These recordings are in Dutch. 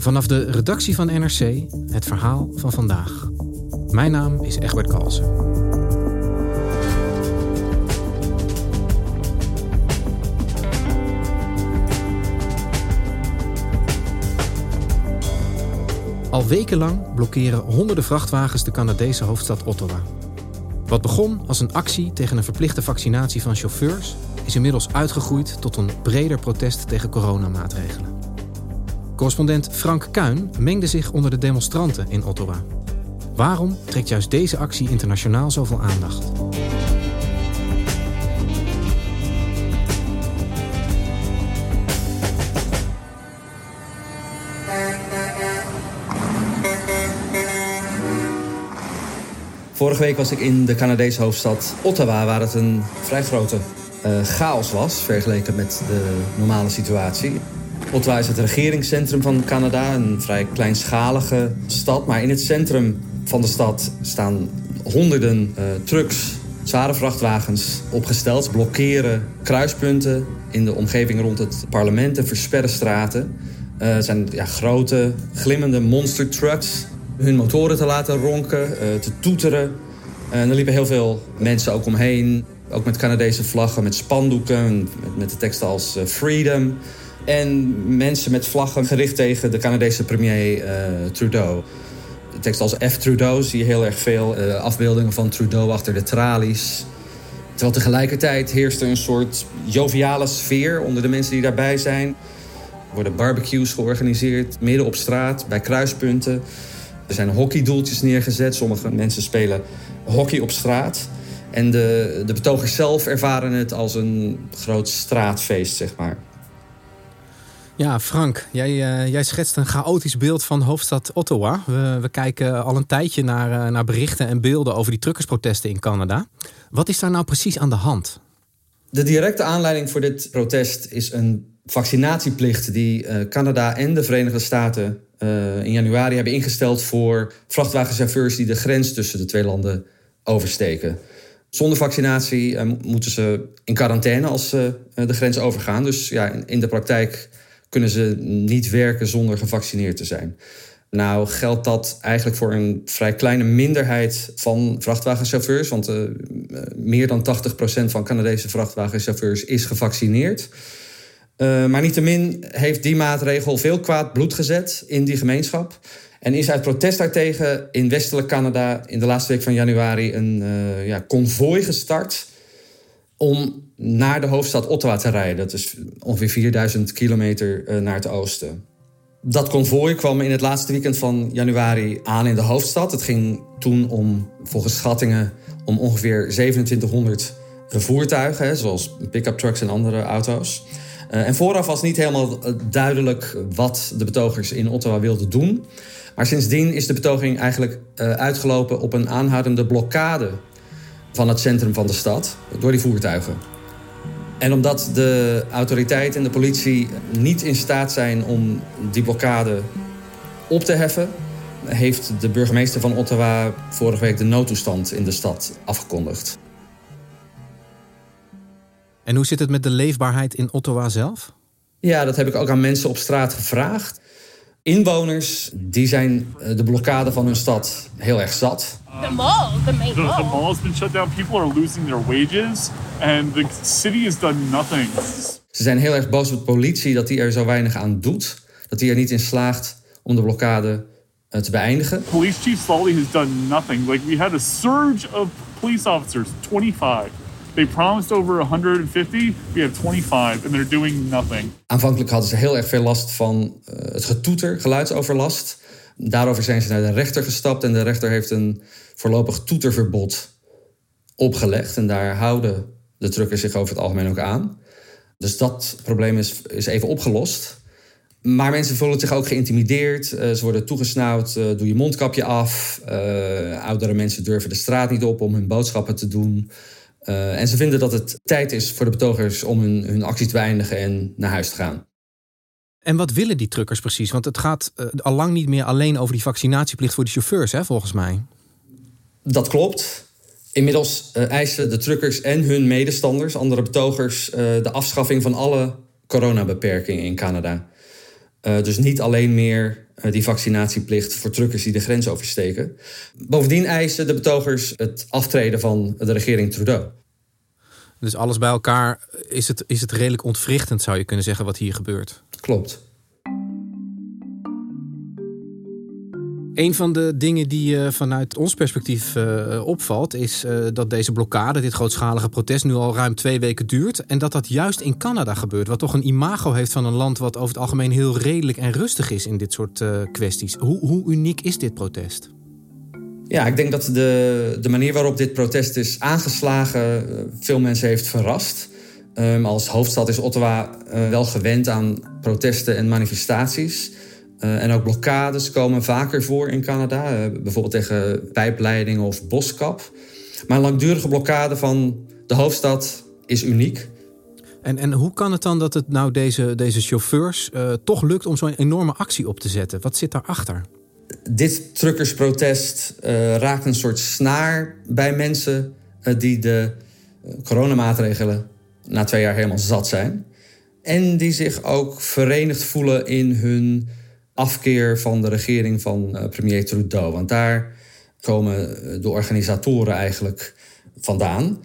Vanaf de redactie van NRC het verhaal van vandaag. Mijn naam is Egbert Kalsen. Al wekenlang blokkeren honderden vrachtwagens de Canadese hoofdstad Ottawa. Wat begon als een actie tegen een verplichte vaccinatie van chauffeurs, is inmiddels uitgegroeid tot een breder protest tegen coronamaatregelen. Correspondent Frank Kuin mengde zich onder de demonstranten in Ottawa. Waarom trekt juist deze actie internationaal zoveel aandacht? Vorige week was ik in de Canadese hoofdstad Ottawa, waar het een vrij grote uh, chaos was vergeleken met de normale situatie. Ottawa is het regeringscentrum van Canada, een vrij kleinschalige stad. Maar in het centrum van de stad staan honderden uh, trucks, zware vrachtwagens opgesteld. Blokkeren kruispunten in de omgeving rond het parlement en versperren straten. Uh, zijn ja, grote, glimmende monster trucks. Hun motoren te laten ronken, uh, te toeteren. En er liepen heel veel mensen ook omheen. Ook met Canadese vlaggen, met spandoeken, met, met de teksten als Freedom. En mensen met vlaggen gericht tegen de Canadese premier uh, Trudeau. De tekst als F. Trudeau zie je heel erg veel uh, afbeeldingen van Trudeau achter de tralies. Terwijl tegelijkertijd heerst er een soort joviale sfeer onder de mensen die daarbij zijn. Er worden barbecues georganiseerd, midden op straat, bij kruispunten. Er zijn hockeydoeltjes neergezet. Sommige mensen spelen hockey op straat. En de, de betogers zelf ervaren het als een groot straatfeest, zeg maar. Ja, Frank, jij, uh, jij schetst een chaotisch beeld van hoofdstad Ottawa. We, we kijken al een tijdje naar, uh, naar berichten en beelden over die truckersprotesten in Canada. Wat is daar nou precies aan de hand? De directe aanleiding voor dit protest is een vaccinatieplicht die uh, Canada en de Verenigde Staten in januari hebben ingesteld voor vrachtwagenchauffeurs die de grens tussen de twee landen oversteken. Zonder vaccinatie moeten ze in quarantaine als ze de grens overgaan. Dus ja, in de praktijk kunnen ze niet werken zonder gevaccineerd te zijn. Nou geldt dat eigenlijk voor een vrij kleine minderheid van vrachtwagenchauffeurs. Want uh, meer dan 80% van Canadese vrachtwagenchauffeurs is gevaccineerd. Uh, maar niettemin heeft die maatregel veel kwaad bloed gezet in die gemeenschap. En is uit protest daartegen in westelijk Canada in de laatste week van januari een uh, ja, konvooi gestart om naar de hoofdstad Ottawa te rijden. Dat is ongeveer 4000 kilometer uh, naar het oosten. Dat konvooi kwam in het laatste weekend van januari aan in de hoofdstad. Het ging toen om, volgens schattingen, om ongeveer 2700 voertuigen, zoals pick-up trucks en andere auto's. Uh, en vooraf was niet helemaal duidelijk wat de betogers in Ottawa wilden doen. Maar sindsdien is de betoging eigenlijk uitgelopen op een aanhoudende blokkade van het centrum van de stad door die voertuigen. En omdat de autoriteit en de politie niet in staat zijn om die blokkade op te heffen, heeft de burgemeester van Ottawa vorige week de noodtoestand in de stad afgekondigd. En hoe zit het met de leefbaarheid in Ottawa zelf? Ja, dat heb ik ook aan mensen op straat gevraagd. Inwoners die zijn de blokkade van hun stad heel erg zat. The mall, the main The, mall. the mall has been shut down. People are losing their wages, and the city has done nothing. Ze zijn heel erg boos op de politie dat die er zo weinig aan doet. Dat die er niet in slaagt om de blokkade uh, te beëindigen. Police Chief Salty has done nothing. Like we had a surge of police officers, 25. They promised over 150. We have 25 and they're doing nothing. Aanvankelijk hadden ze heel erg veel last van uh, het getoeter, geluidsoverlast. Daarover zijn ze naar de rechter gestapt en de rechter heeft een voorlopig toeterverbod opgelegd. En daar houden de truckers zich over het algemeen ook aan. Dus dat probleem is, is even opgelost. Maar mensen voelen zich ook geïntimideerd. Uh, ze worden toegesnauwd. Uh, doe je mondkapje af. Oudere mensen durven de straat niet op om hun boodschappen te doen. En ze vinden dat het tijd is voor de betogers om hun, hun actie te beëindigen en naar huis te gaan. En wat willen die truckers precies? Want het gaat al lang niet meer alleen over die vaccinatieplicht voor de chauffeurs, hè, volgens mij. Dat klopt. Inmiddels eisen de truckers en hun medestanders, andere betogers, de afschaffing van alle coronabeperkingen in Canada. Uh, dus niet alleen meer uh, die vaccinatieplicht voor truckers die de grens oversteken. Bovendien eisen de betogers het aftreden van de regering Trudeau. Dus alles bij elkaar is het, is het redelijk ontwrichtend, zou je kunnen zeggen, wat hier gebeurt. Klopt. Een van de dingen die uh, vanuit ons perspectief uh, opvalt, is uh, dat deze blokkade, dit grootschalige protest, nu al ruim twee weken duurt. En dat dat juist in Canada gebeurt, wat toch een imago heeft van een land wat over het algemeen heel redelijk en rustig is in dit soort kwesties. Hoe, hoe uniek is dit protest? Ja, ik denk dat de, de manier waarop dit protest is aangeslagen veel mensen heeft verrast. Um, als hoofdstad is Ottawa wel gewend aan protesten en manifestaties. Uh, en ook blokkades komen vaker voor in Canada, uh, bijvoorbeeld tegen pijpleidingen of boskap. Maar een langdurige blokkade van de hoofdstad is uniek. En, en hoe kan het dan dat het nou deze, deze chauffeurs uh, toch lukt om zo'n enorme actie op te zetten? Wat zit daarachter? Dit truckersprotest raakt een soort snaar bij mensen die de coronamaatregelen na twee jaar helemaal zat zijn. En die zich ook verenigd voelen in hun afkeer van de regering van uh, premier Trudeau. Want daar komen de organisatoren eigenlijk vandaan.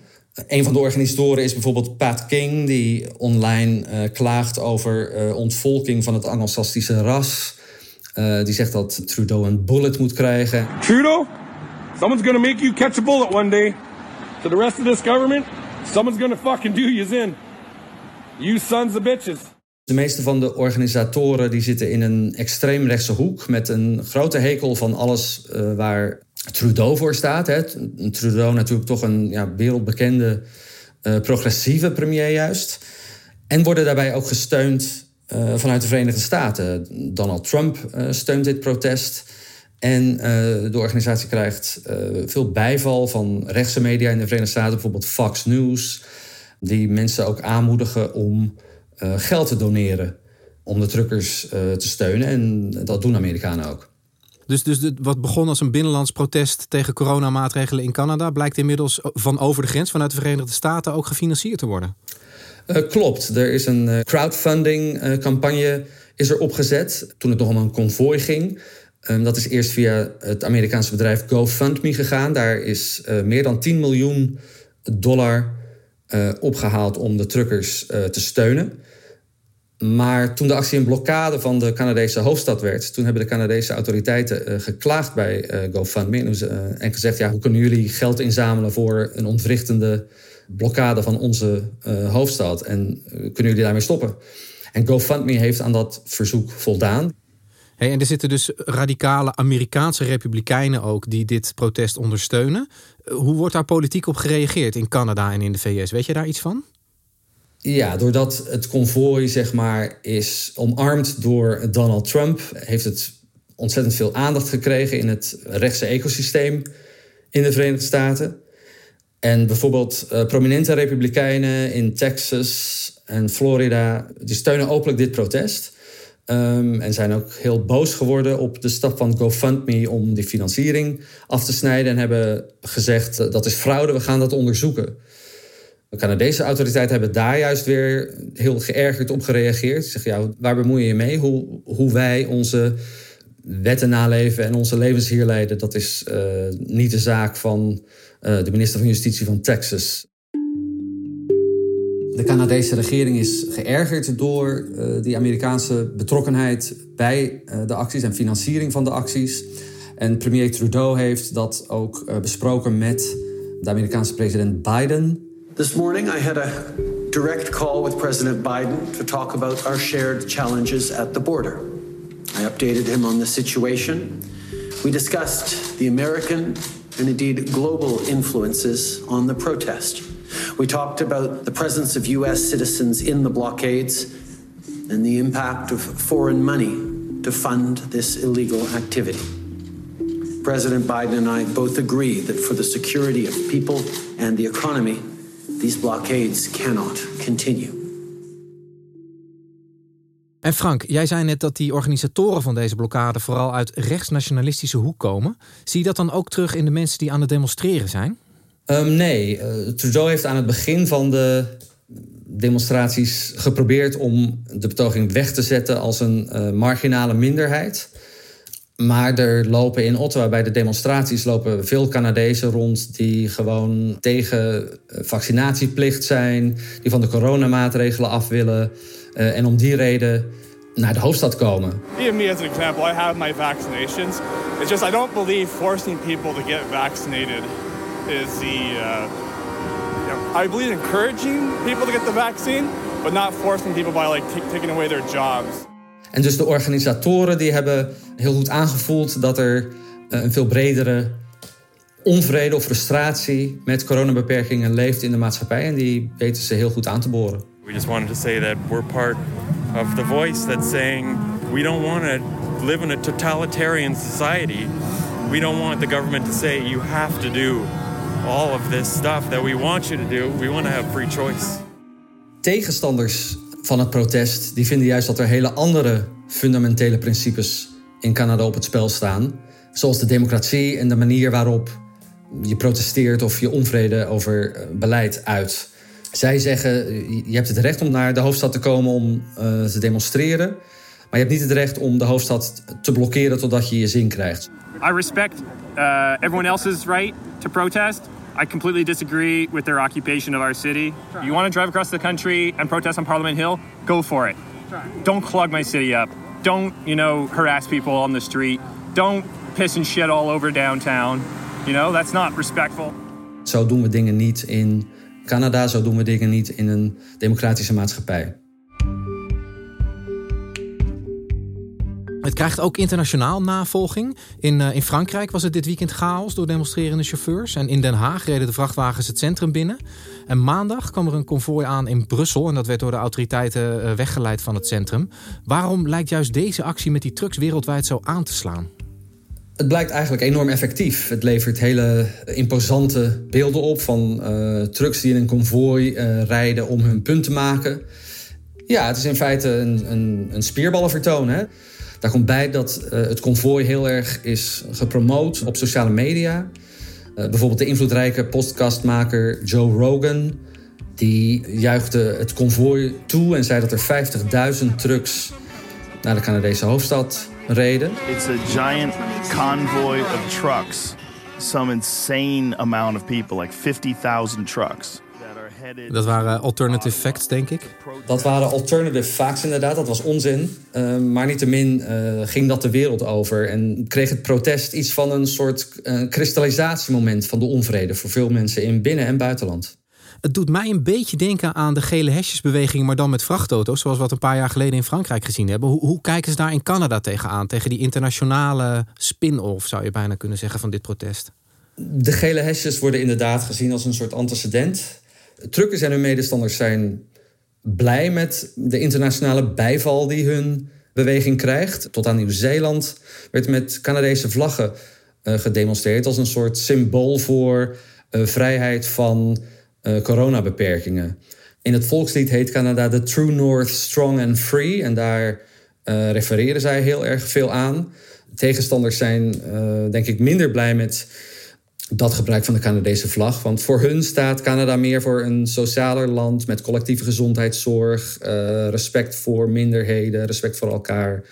Een van de organisatoren is bijvoorbeeld Pat King, die online uh, klaagt over uh, ontvolking van het Anglo-Sassische ras. Uh, die zegt dat Trudeau een bullet moet krijgen. Trudeau, someone's gonna make you catch a bullet one day. To the rest of this government, someone's gonna fucking do you in. You sons of bitches. De meeste van de organisatoren die zitten in een extreemrechtse hoek met een grote hekel van alles uh, waar Trudeau voor staat. Hè. Trudeau natuurlijk toch een ja, wereldbekende uh, progressieve premier juist. En worden daarbij ook gesteund uh, vanuit de Verenigde Staten. Donald Trump steunt dit protest. En de organisatie krijgt veel bijval van rechtse media in de Verenigde Staten, bijvoorbeeld Fox News, die mensen ook aanmoedigen om uh, geld te doneren om de truckers uh, te steunen. En dat doen Amerikanen ook. Dus, dus de, wat begon als een binnenlands protest tegen coronamaatregelen in Canada... blijkt inmiddels van over de grens vanuit de Verenigde Staten ook gefinancierd te worden? Uh, klopt. Er is een crowdfunding campagne is er opgezet toen het nog om een konvooi ging. Um, dat is eerst via het Amerikaanse bedrijf GoFundMe gegaan. Daar is meer dan 10 miljoen dollar uh, opgehaald om de truckers uh, te steunen. Maar toen de actie een blokkade van de Canadese hoofdstad werd, toen hebben de Canadese autoriteiten uh, geklaagd bij GoFundMe en gezegd: ja, hoe kunnen jullie geld inzamelen voor een ontwrichtende blokkade van onze hoofdstad? En kunnen jullie daarmee stoppen? En GoFundMe heeft aan dat verzoek voldaan. Hey, en er zitten dus radicale Amerikaanse republikeinen ook die dit protest ondersteunen. Hoe wordt daar politiek op gereageerd in Canada en in de VS? Weet je daar iets van? Ja, doordat het konvooi zeg maar, is omarmd door Donald Trump, heeft het ontzettend veel aandacht gekregen in het rechtse ecosysteem in de Verenigde Staten. En bijvoorbeeld uh, prominente republikeinen in Texas en Florida, die steunen openlijk dit protest. Um, en zijn ook heel boos geworden op de stap van GoFundMe om die financiering af te snijden. En hebben gezegd uh, dat is fraude, we gaan dat onderzoeken. De Canadese autoriteiten hebben daar juist weer heel geërgerd op gereageerd. Ze zeggen, ja, waar bemoei je je mee? Hoe, hoe wij onze wetten naleven en onze levens hier leiden... dat is uh, niet de zaak van uh, de minister van Justitie van Texas. De Canadese regering is geërgerd door uh, die Amerikaanse betrokkenheid bij uh, de acties en financiering van de acties. En premier Trudeau heeft dat ook uh, besproken met de Amerikaanse president Biden. This morning I had a direct call with President Biden to talk about our shared challenges at the border. I updated him on the situation. We discussed the American and indeed global influences on the protest. We talked about the presence of U.S. citizens in the blockades and the impact of foreign money to fund this illegal activity. President Biden and I both agree that for the security of people and the economy, these blockades cannot continue. En Frank, jij zei net dat die organisatoren van deze blokkade vooral uit rechtsnationalistische hoek komen. Zie je dat dan ook terug in de mensen die aan het demonstreren zijn? Um, nee, uh, Trudeau heeft aan het begin van de demonstraties geprobeerd om de betoging weg te zetten als een uh, marginale minderheid. Maar er lopen in Ottawa bij de demonstraties lopen veel Canadezen rond die gewoon tegen vaccinatieplicht zijn, die van de coronamaatregelen af willen en om die reden naar de hoofdstad komen. Me as an example, I have my vaccinations. It's just I don't believe forcing people to get vaccinated is the. Uh, you know, I believe encouraging people to get the vaccine, but not forcing people by like taking away their jobs. En dus de organisatoren die hebben heel goed aangevoeld dat er eh, een veel bredere onvrede of frustratie met coronabeperkingen leeft in de maatschappij. En die weten ze heel goed aan te boren. We just wanted to say that we're part of the voice that's saying we don't want to live in a totalitarian society. We don't want the government to say you have to do all of this stuff that we want you to do. We want to have free choice. Tegenstanders van het protest die vinden juist dat er hele andere fundamentele principes in Canada op het spel staan. Zoals de democratie en de manier waarop je protesteert of je onvrede over eh, beleid uit. Zij zeggen, je hebt het recht om naar de hoofdstad te komen om uh, te demonstreren. Maar je hebt niet het recht om de hoofdstad te blokkeren totdat je je zin krijgt. I respect uh, everyone else's right to protest. I completely disagree with their occupation of our city. You want to drive across the country and protest on Parliament Hill? Go for it. Don't clog my city up. Don't, you know, harass people on the street. Don't piss and shit all over downtown. You know, that's not respectful. Zo doen we dingen niet in Canada, zo doen we dingen niet in een democratische maatschappij. Het krijgt ook internationaal navolging. In, uh, in Frankrijk was het dit weekend chaos door demonstrerende chauffeurs. En in Den Haag reden de vrachtwagens het centrum binnen. En maandag kwam er een konvooi aan in Brussel. En dat werd door de autoriteiten uh, weggeleid van het centrum. Waarom lijkt juist deze actie met die trucks wereldwijd zo aan te slaan? Het blijkt eigenlijk enorm effectief. Het levert hele imposante beelden op van uh, trucks die in een konvooi rijden om hun punt te maken. Ja, het is in feite een, een, een spierballenvertoon. Hè? Daar komt bij dat uh, het konvooi heel erg is gepromoot op sociale media. bijvoorbeeld de invloedrijke podcastmaker Joe Rogan. Die juichte het konvooi toe en zei dat er 50.000 trucks naar de Canadese hoofdstad reden. It's a giant convoy of trucks. Some insane amount of people, like 50,000 trucks. Dat waren alternative facts, denk ik. Dat waren alternative facts, inderdaad. Dat was onzin. Uh, maar niettemin uh, ging dat de wereld over. En kreeg het protest iets van een soort uh, kristallisatiemoment van de onvrede voor veel mensen in binnen- en buitenland. Het doet mij een beetje denken aan de gele hesjesbeweging, maar dan met vrachtauto's, zoals we wat een paar jaar geleden in Frankrijk gezien hebben. Hoe, hoe kijken ze daar in Canada tegenaan? Tegen die internationale spin-off, zou je bijna kunnen zeggen, van dit protest? De gele hesjes worden inderdaad gezien als een soort antecedent. Truckers en hun medestanders zijn blij met de internationale bijval die hun beweging krijgt. Tot aan Nieuw-Zeeland werd met Canadese vlaggen uh, gedemonstreerd als een soort symbool voor uh, vrijheid van uh, coronabeperkingen. In het volkslied heet Canada The True North Strong and Free. En daar refereren zij heel erg veel aan. Tegenstanders zijn, denk ik, minder blij met dat gebruik van de Canadese vlag. Want voor hun staat Canada meer voor een socialer land met collectieve gezondheidszorg, respect voor minderheden, respect voor elkaar.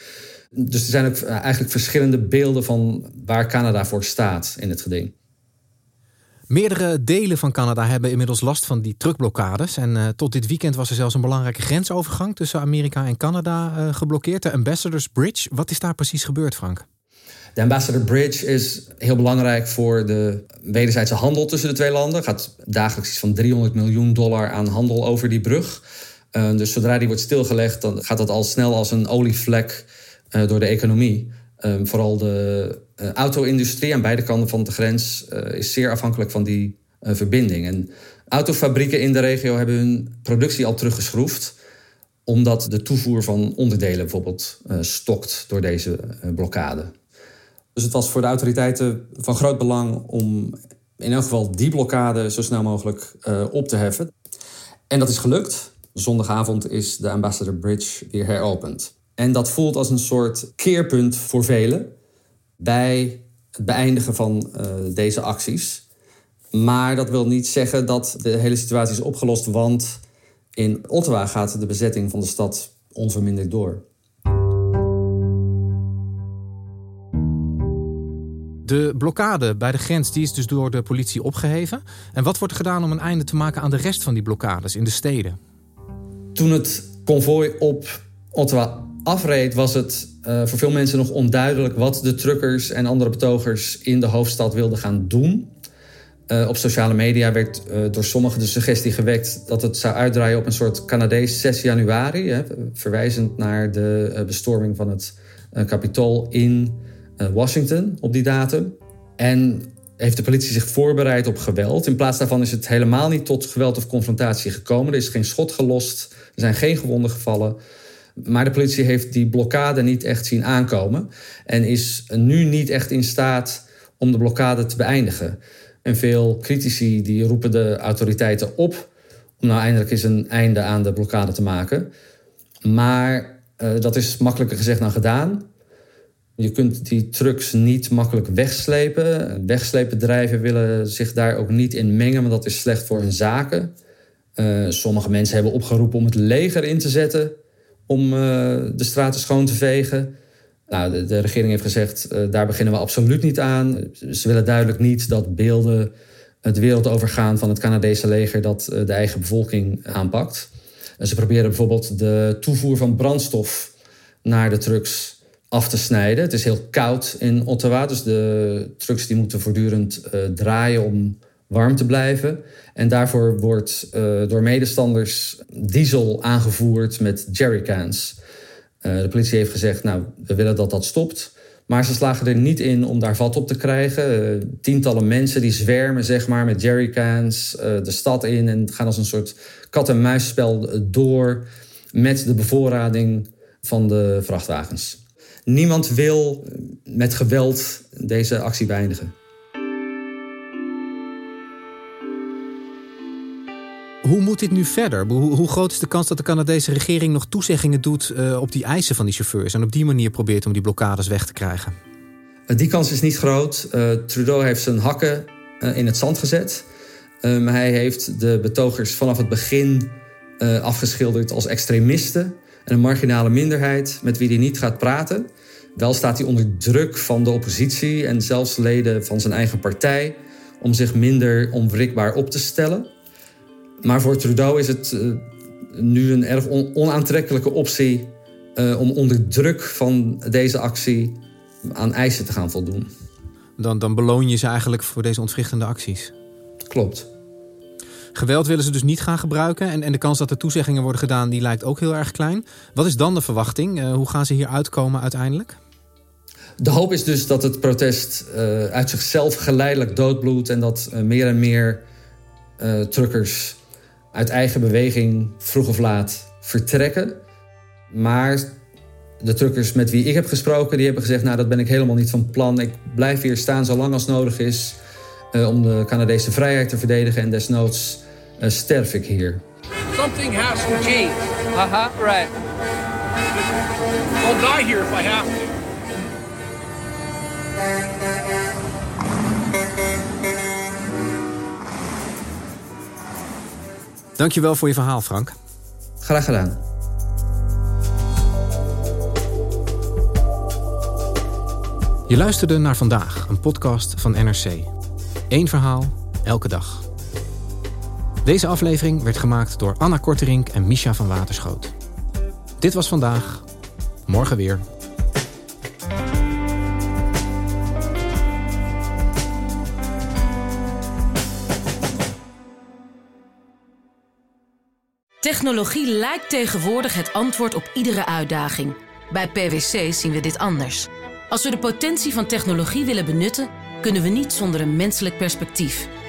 Dus er zijn ook eigenlijk verschillende beelden van waar Canada voor staat in het geding. Meerdere delen van Canada hebben inmiddels last van die truckblokkades. En uh, tot dit weekend was er zelfs een belangrijke grensovergang tussen Amerika en Canada geblokkeerd. De Ambassadors Bridge. Wat is daar precies gebeurd, Frank? De Ambassador Bridge is heel belangrijk voor de wederzijdse handel tussen de twee landen. Er gaat dagelijks iets van 300 miljoen dollar aan handel over die brug. Uh, dus zodra die wordt stilgelegd, dan gaat dat al snel als een olievlek door de economie. Ehm, vooral de uh, auto-industrie aan beide kanten van de grens is zeer afhankelijk van die verbinding. En autofabrieken in de regio hebben hun productie al teruggeschroefd, omdat de toevoer van onderdelen bijvoorbeeld stokt door deze blokkade. Dus het was voor de autoriteiten van groot belang om in elk geval die blokkade zo snel mogelijk op te heffen. En dat is gelukt. Zondagavond is de Ambassador Bridge weer heropend. En dat voelt als een soort keerpunt voor velen bij het beëindigen van uh, deze acties. Maar dat wil niet zeggen dat de hele situatie is opgelost, want in Ottawa gaat de bezetting van de stad onverminderd door. De blokkade bij de grens die is dus door de politie opgeheven. En wat wordt gedaan om een einde te maken aan de rest van die blokkades in de steden? Toen het konvooi op Ottawa afreed, was het uh, voor veel mensen nog onduidelijk wat de truckers en andere betogers in de hoofdstad wilden gaan doen. Uh, op sociale media werd uh, door sommigen de suggestie gewekt dat het zou uitdraaien op een soort Canadees 6 januari, hè, verwijzend naar de bestorming van het Capitool in Washington op die datum. En heeft de politie zich voorbereid op geweld. In plaats daarvan is het helemaal niet tot geweld of confrontatie gekomen. Er is geen schot gelost, er zijn geen gewonden gevallen. Maar de politie heeft die blokkade niet echt zien aankomen. En is nu niet echt in staat om de blokkade te beëindigen. En veel critici die roepen de autoriteiten op om nou eindelijk eens een einde aan de blokkade te maken. Maar uh, dat is makkelijker gezegd dan gedaan. Je kunt die trucks niet makkelijk wegslepen. Wegsleepbedrijven willen zich daar ook niet in mengen, want dat is slecht voor hun zaken. Uh, sommige mensen hebben opgeroepen om het leger in te zetten om uh, de straten schoon te vegen. Nou, de, regering heeft gezegd, uh, daar beginnen we absoluut niet aan. Ze willen duidelijk niet dat beelden het wereld overgaan van het Canadese leger dat de eigen bevolking aanpakt. En ze proberen bijvoorbeeld de toevoer van brandstof naar de trucks af te snijden. Het is heel koud in Ottawa, dus de trucks die moeten voortdurend draaien om warm te blijven. En daarvoor wordt uh, door medestanders diesel aangevoerd met jerrycans. Uh, de politie heeft gezegd, nou, we willen dat dat stopt. Maar ze slagen er niet in om daar vat op te krijgen. Tientallen mensen die zwermen zeg maar, met jerrycans de stad in... en gaan als een soort kat-en-muisspel door met de bevoorrading van de vrachtwagens. Niemand wil met geweld deze actie beëindigen. Hoe moet dit nu verder? Hoe, groot is de kans dat de Canadese regering nog toezeggingen doet uh, op die eisen van die chauffeurs en op die manier probeert om die blokkades weg te krijgen? Die kans is niet groot. Uh, Trudeau heeft zijn hakken uh, in het zand gezet. Um, hij heeft de betogers vanaf het begin afgeschilderd als extremisten en een marginale minderheid met wie hij niet gaat praten. Wel staat hij onder druk van de oppositie en zelfs leden van zijn eigen partij om zich minder onwrikbaar op te stellen. Maar voor Trudeau is het uh, nu een erg on onaantrekkelijke optie uh, om onder druk van deze actie aan eisen te gaan voldoen. Dan, dan beloon je ze eigenlijk voor deze ontwrichtende acties. Klopt. Geweld willen ze dus niet gaan gebruiken. En, en de kans dat er toezeggingen worden gedaan, die lijkt ook heel erg klein. Wat is dan de verwachting? Uh, hoe gaan ze hier uitkomen uiteindelijk? De hoop is dus dat het protest uh, uit zichzelf geleidelijk doodbloedt... en dat uh, meer en meer truckers uit eigen beweging vroeg of laat vertrekken. Maar de truckers met wie ik heb gesproken, die hebben gezegd... nou, dat ben ik helemaal niet van plan. Ik blijf hier staan zolang als nodig is... Uh, om de Canadese vrijheid te verdedigen. En desnoods uh, sterf ik hier. Something has to change. Uh-huh, right. I'll die here if I have to. Dankjewel voor je verhaal, Frank. Graag gedaan. Je luisterde naar vandaag, een podcast van NRC. Eén verhaal, elke dag. Deze aflevering werd gemaakt door Anna Korterink en Misha van Waterschoot. Dit was vandaag. Morgen weer. Technologie lijkt tegenwoordig het antwoord op iedere uitdaging. Bij PwC zien we dit anders. Als we de potentie van technologie willen benutten, kunnen we niet zonder een menselijk perspectief.